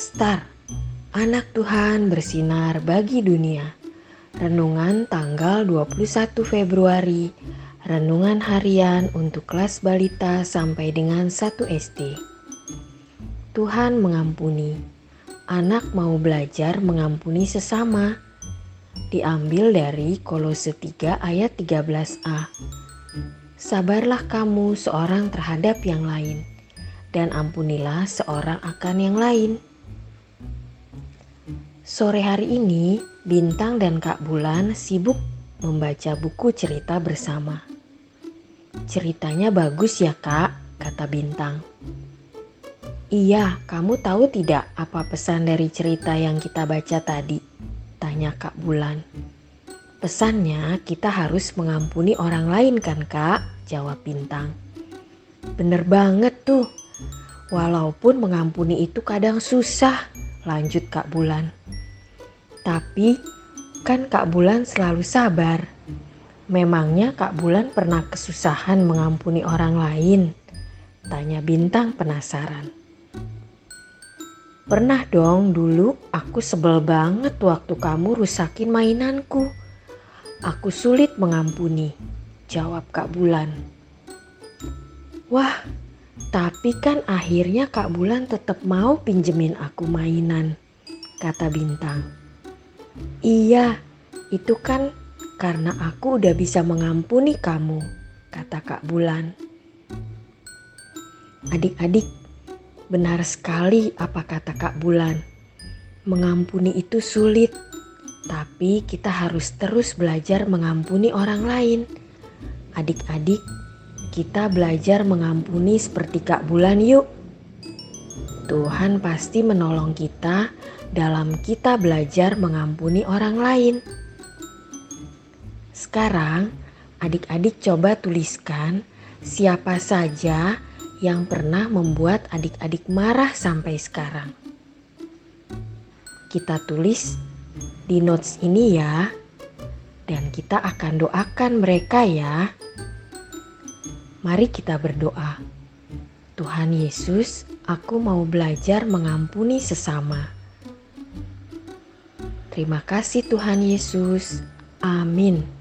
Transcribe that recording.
Star, anak Tuhan bersinar bagi dunia. Renungan tanggal 21 Februari, renungan harian untuk kelas balita sampai dengan 1 SD. Tuhan mengampuni. Anak mau belajar mengampuni sesama. Diambil dari Kolose 3 ayat 13a. Sabarlah kamu seorang terhadap yang lain dan ampunilah seorang akan yang lain. Sore hari ini, Bintang dan Kak Bulan sibuk membaca buku cerita bersama. Ceritanya bagus ya kak, kata Bintang. Iya, kamu tahu tidak apa pesan dari cerita yang kita baca tadi? Tanya Kak Bulan. Pesannya kita harus mengampuni orang lain kan kak? Jawab Bintang. Bener banget tuh, Walaupun mengampuni itu kadang susah, lanjut Kak Bulan. Tapi kan Kak Bulan selalu sabar. Memangnya Kak Bulan pernah kesusahan mengampuni orang lain? Tanya Bintang penasaran. Pernah dong dulu aku sebel banget waktu kamu rusakin mainanku. Aku sulit mengampuni, jawab Kak Bulan. Wah, tapi kan akhirnya Kak Bulan tetap mau pinjemin aku mainan, kata Bintang. Iya, itu kan karena aku udah bisa mengampuni kamu, kata Kak Bulan. Adik-adik, benar sekali apa kata Kak Bulan. Mengampuni itu sulit, tapi kita harus terus belajar mengampuni orang lain. Adik-adik, kita belajar mengampuni seperti Kak Bulan yuk. Tuhan pasti menolong kita dalam kita belajar mengampuni orang lain. Sekarang, adik-adik coba tuliskan siapa saja yang pernah membuat adik-adik marah sampai sekarang. Kita tulis di notes ini ya, dan kita akan doakan mereka ya. Mari kita berdoa. Tuhan Yesus, aku mau belajar mengampuni sesama. Terima kasih Tuhan Yesus. Amin.